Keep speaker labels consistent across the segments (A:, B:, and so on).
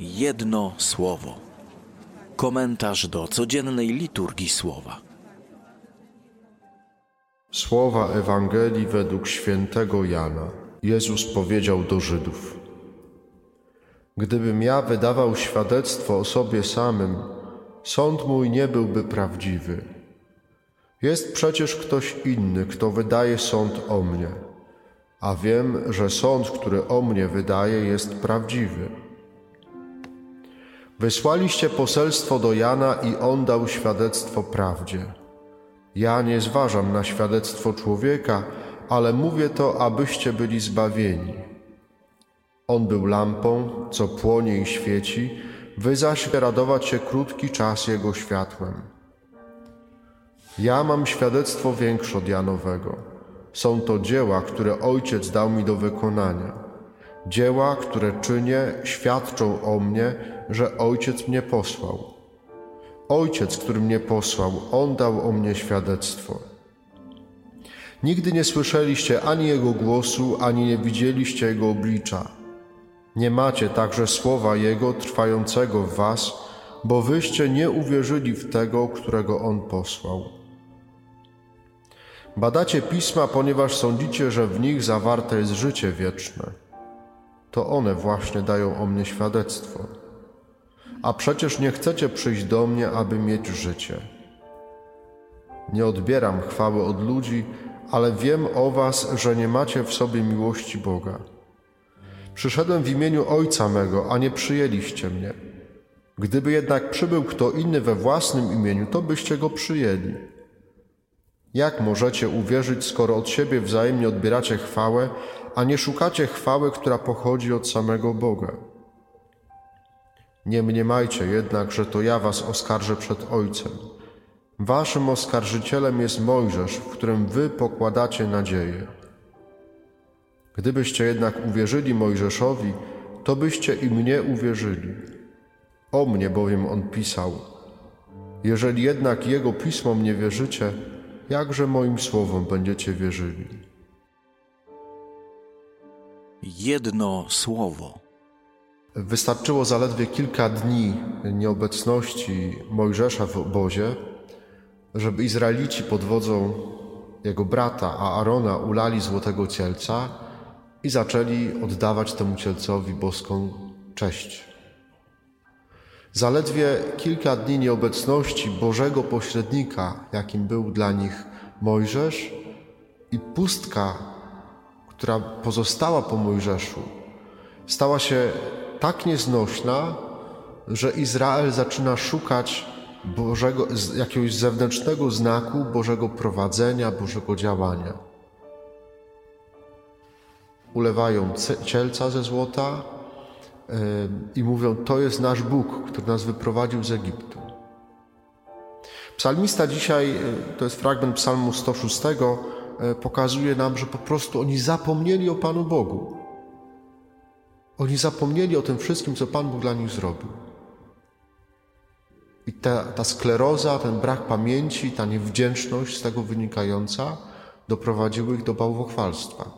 A: Jedno słowo. Komentarz do codziennej liturgii słowa.
B: Słowa Ewangelii według świętego Jana. Jezus powiedział do Żydów: Gdybym ja wydawał świadectwo o sobie samym, sąd mój nie byłby prawdziwy. Jest przecież ktoś inny, kto wydaje sąd o mnie, a wiem, że sąd, który o mnie wydaje, jest prawdziwy. Wysłaliście poselstwo do Jana i on dał świadectwo prawdzie. Ja nie zważam na świadectwo człowieka, ale mówię to, abyście byli zbawieni. On był lampą, co płonie i świeci, wy zaś radować się krótki czas Jego światłem. Ja mam świadectwo większe od Janowego. Są to dzieła, które Ojciec dał mi do wykonania. Dzieła, które czynię, świadczą o mnie, że Ojciec mnie posłał. Ojciec, który mnie posłał, On dał o mnie świadectwo. Nigdy nie słyszeliście ani Jego głosu, ani nie widzieliście Jego oblicza. Nie macie także słowa Jego trwającego w was, bo wyście nie uwierzyli w tego, którego On posłał. Badacie pisma, ponieważ sądzicie, że w nich zawarte jest życie wieczne. To one właśnie dają o mnie świadectwo. A przecież nie chcecie przyjść do mnie, aby mieć życie. Nie odbieram chwały od ludzi, ale wiem o was, że nie macie w sobie miłości Boga. Przyszedłem w imieniu Ojca mego, a nie przyjęliście mnie. Gdyby jednak przybył kto inny we własnym imieniu, to byście go przyjęli. Jak możecie uwierzyć, skoro od siebie wzajemnie odbieracie chwałę, a nie szukacie chwały, która pochodzi od samego Boga? Nie mniemajcie jednak, że to ja was oskarżę przed Ojcem. Waszym oskarżycielem jest Mojżesz, w którym wy pokładacie nadzieję. Gdybyście jednak uwierzyli Mojżeszowi, to byście i mnie uwierzyli. O mnie bowiem on pisał. Jeżeli jednak jego pismom nie wierzycie, jakże moim słowom będziecie wierzyli?
A: Jedno słowo.
B: Wystarczyło zaledwie kilka dni nieobecności Mojżesza w obozie, żeby Izraelici pod wodzą jego brata, a Arona ulali złotego cielca i zaczęli oddawać temu cielcowi boską cześć. Zaledwie kilka dni nieobecności Bożego pośrednika, jakim był dla nich Mojżesz, i pustka, która pozostała po Mojżeszu, stała się tak nieznośna, że Izrael zaczyna szukać Bożego, jakiegoś zewnętrznego znaku Bożego prowadzenia, Bożego działania. Ulewają cielca ze złota i mówią: To jest nasz Bóg, który nas wyprowadził z Egiptu. Psalmista dzisiaj, yy, to jest fragment Psalmu 106, yy, pokazuje nam, że po prostu oni zapomnieli o Panu Bogu. Oni zapomnieli o tym wszystkim, co Pan Bóg dla nich zrobił. I ta, ta skleroza, ten brak pamięci, ta niewdzięczność z tego wynikająca doprowadziły ich do bałwochwalstwa.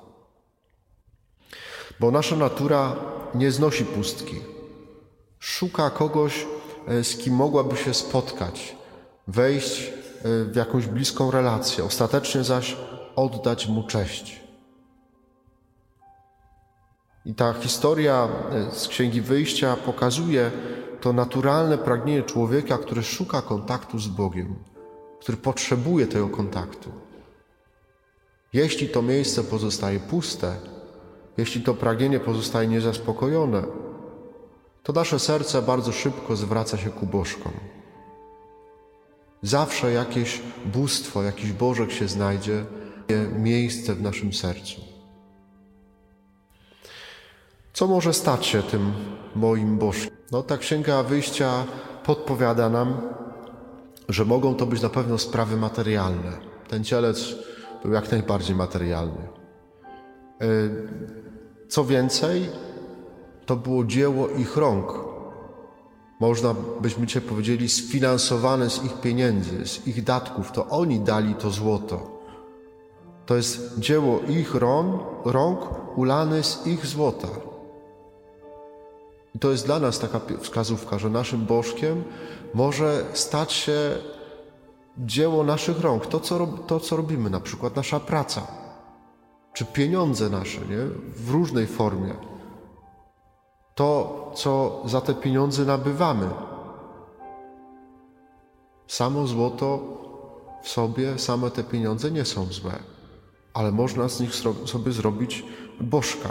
B: Bo nasza natura nie znosi pustki. Szuka kogoś, e, z kim mogłaby się spotkać, wejść e, w jakąś bliską relację, ostatecznie zaś oddać mu cześć. I ta historia e, z Księgi Wyjścia pokazuje, to naturalne pragnienie człowieka, który szuka kontaktu z Bogiem, który potrzebuje tego kontaktu. Jeśli to miejsce pozostaje puste, jeśli to pragnienie pozostaje niezaspokojone, to nasze serce bardzo szybko zwraca się ku bożkom. Zawsze jakieś bóstwo, jakiś bożek się znajdzie, miejsce w naszym sercu. Co może stać się tym moim bożkiem? No ta księga wyjścia podpowiada nam, że mogą to być na pewno sprawy materialne. Ten cielec był jak najbardziej materialny. E, co więcej, to było dzieło ich rąk. Można byśmy dzisiaj powiedzieli, sfinansowane z ich pieniędzy, z ich datków. To oni dali to złoto. To jest dzieło ich rąk, rąk ulane z ich złota. To jest dla nas taka wskazówka, że naszym bożkiem może stać się dzieło naszych rąk, to co, to, co robimy, na przykład nasza praca, czy pieniądze nasze, nie? w różnej formie. To, co za te pieniądze nabywamy. Samo złoto w sobie, same te pieniądze nie są złe, ale można z nich sobie zrobić bożka.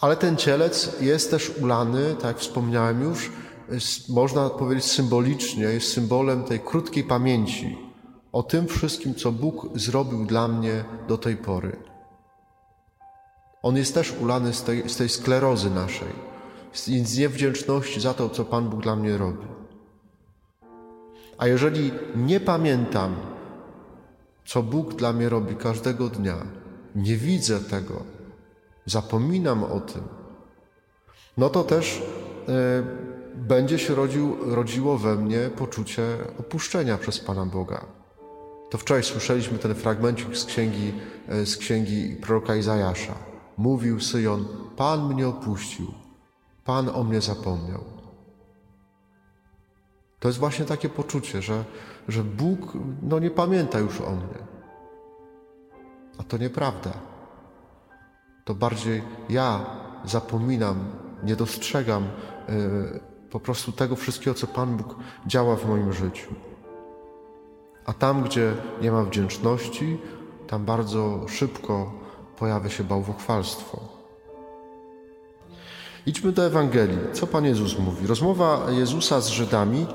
B: Ale ten cielec jest też ulany, tak jak wspomniałem już, można powiedzieć symbolicznie, jest symbolem tej krótkiej pamięci o tym wszystkim, co Bóg zrobił dla mnie do tej pory. On jest też ulany z tej, z tej sklerozy naszej, z niewdzięczności za to, co Pan Bóg dla mnie robi. A jeżeli nie pamiętam, co Bóg dla mnie robi każdego dnia, nie widzę tego, zapominam o tym, no to też y, będzie się rodził, rodziło we mnie poczucie opuszczenia przez Pana Boga. To wczoraj słyszeliśmy ten fragmencik z księgi, e, z księgi proroka Izajasza. Mówił Syjon, Pan mnie opuścił, Pan o mnie zapomniał. To jest właśnie takie poczucie, że, że Bóg no, nie pamięta już o mnie. A to nieprawda. To bardziej ja zapominam, nie dostrzegam yy, po prostu tego wszystkiego, co Pan Bóg działa w moim życiu. A tam, gdzie nie ma wdzięczności, tam bardzo szybko pojawia się bałwochwalstwo. Idźmy do Ewangelii. Co Pan Jezus mówi? Rozmowa Jezusa z Żydami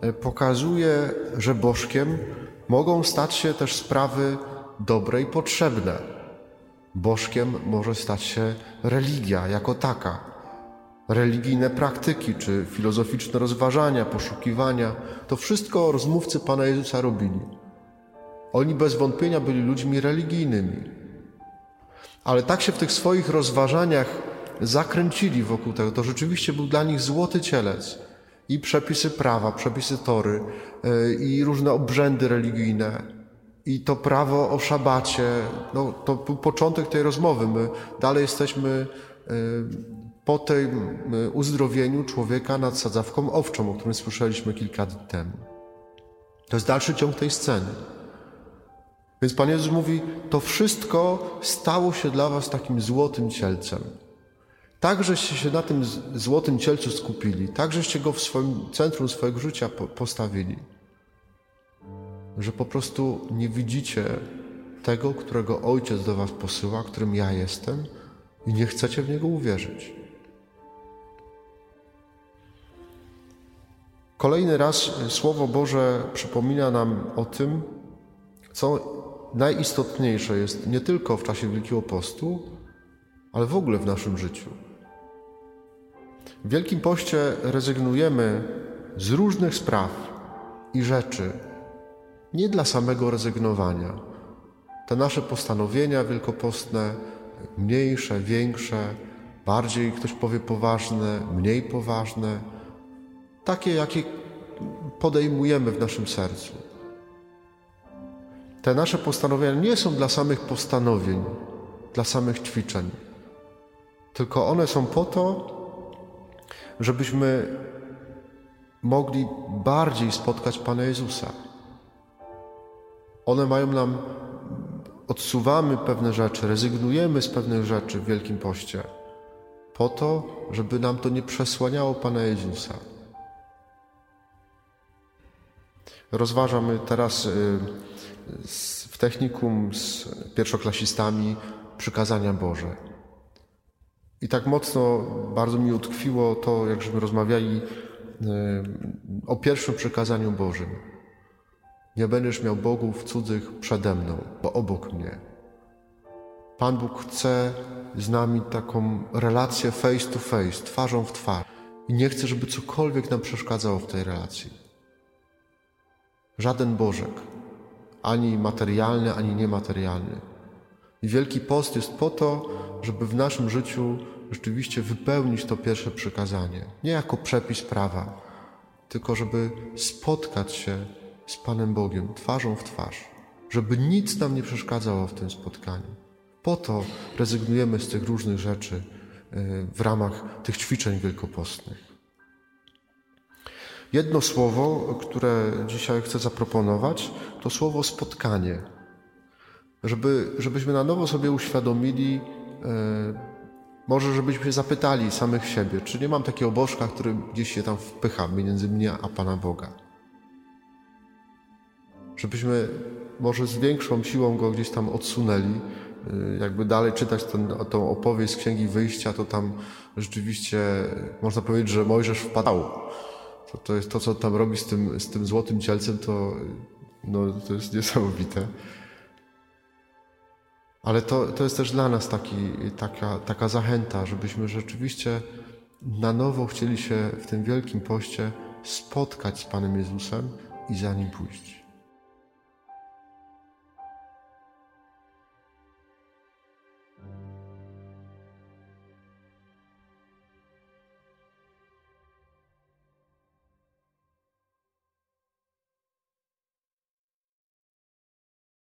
B: e, pokazuje, że bożkiem mogą stać się też sprawy dobre i potrzebne. Bożkiem może stać się religia jako taka. Religijne praktyki czy filozoficzne rozważania, poszukiwania to wszystko rozmówcy Pana Jezusa robili. Oni bez wątpienia byli ludźmi religijnymi. Ale tak się w tych swoich rozważaniach zakręcili wokół tego. To rzeczywiście był dla nich złoty cielec. I przepisy prawa, przepisy tory, e, i różne obrzędy religijne, i to prawo o szabacie. No, to był początek tej rozmowy. My dalej jesteśmy e, po tym uzdrowieniu człowieka nad sadzawką owczą, o którym słyszeliśmy kilka dni temu. To jest dalszy ciąg tej sceny. Więc Pan Jezus mówi, to wszystko stało się dla was takim złotym cielcem. Tak, żeście się na tym złotym cielcu skupili, tak, żeście go w swoim centrum swojego życia postawili, że po prostu nie widzicie tego, którego Ojciec do was posyła, którym ja jestem i nie chcecie w Niego uwierzyć. Kolejny raz Słowo Boże przypomina nam o tym, co najistotniejsze jest nie tylko w czasie Wielkiego Postu, ale w ogóle w naszym życiu. W Wielkim Poście rezygnujemy z różnych spraw i rzeczy, nie dla samego rezygnowania. Te nasze postanowienia wielkopostne, mniejsze, większe, bardziej ktoś powie poważne, mniej poważne, takie, jakie podejmujemy w naszym sercu. Te nasze postanowienia nie są dla samych postanowień, dla samych ćwiczeń, tylko one są po to, żebyśmy mogli bardziej spotkać Pana Jezusa. One mają nam, odsuwamy pewne rzeczy, rezygnujemy z pewnych rzeczy w Wielkim Poście, po to, żeby nam to nie przesłaniało Pana Jezusa. Rozważamy teraz y, w technikum z pierwszoklasistami przykazania Boże. I tak mocno, bardzo mi utkwiło to, jak żeśmy rozmawiali y, o pierwszym przykazaniu Bożym. Nie będziesz miał bogów cudzych przede mną, bo obok mnie. Pan Bóg chce z nami taką relację face to face, twarzą w twarz. I nie chce, żeby cokolwiek nam przeszkadzało w tej relacji. Żaden Bożek, ani materialny, ani niematerialny. I Wielki Post jest po to, żeby w naszym życiu rzeczywiście wypełnić to pierwsze przykazanie. Nie jako przepis prawa, tylko żeby spotkać się z Panem Bogiem twarzą w twarz, żeby nic nam nie przeszkadzało w tym spotkaniu. Po to rezygnujemy z tych różnych rzeczy, w ramach tych ćwiczeń wielkopostnych. Jedno słowo, które dzisiaj chcę zaproponować, to słowo spotkanie. Żeby, żebyśmy na nowo sobie uświadomili, może żebyśmy zapytali samych siebie, czy nie mam takiego bożka, który gdzieś się tam wpycha między mnie a Pana Boga. Żebyśmy może z większą siłą go gdzieś tam odsunęli, y, jakby dalej czytać ten, tą opowieść z Księgi Wyjścia, to tam rzeczywiście można powiedzieć, że Mojżesz wpadał. To, to jest to, co tam robi z tym, z tym złotym cielcem, to, no, to jest niesamowite. Ale to, to jest też dla nas taki, taka, taka zachęta, żebyśmy rzeczywiście na nowo chcieli się w tym Wielkim Poście spotkać z Panem Jezusem i za Nim pójść.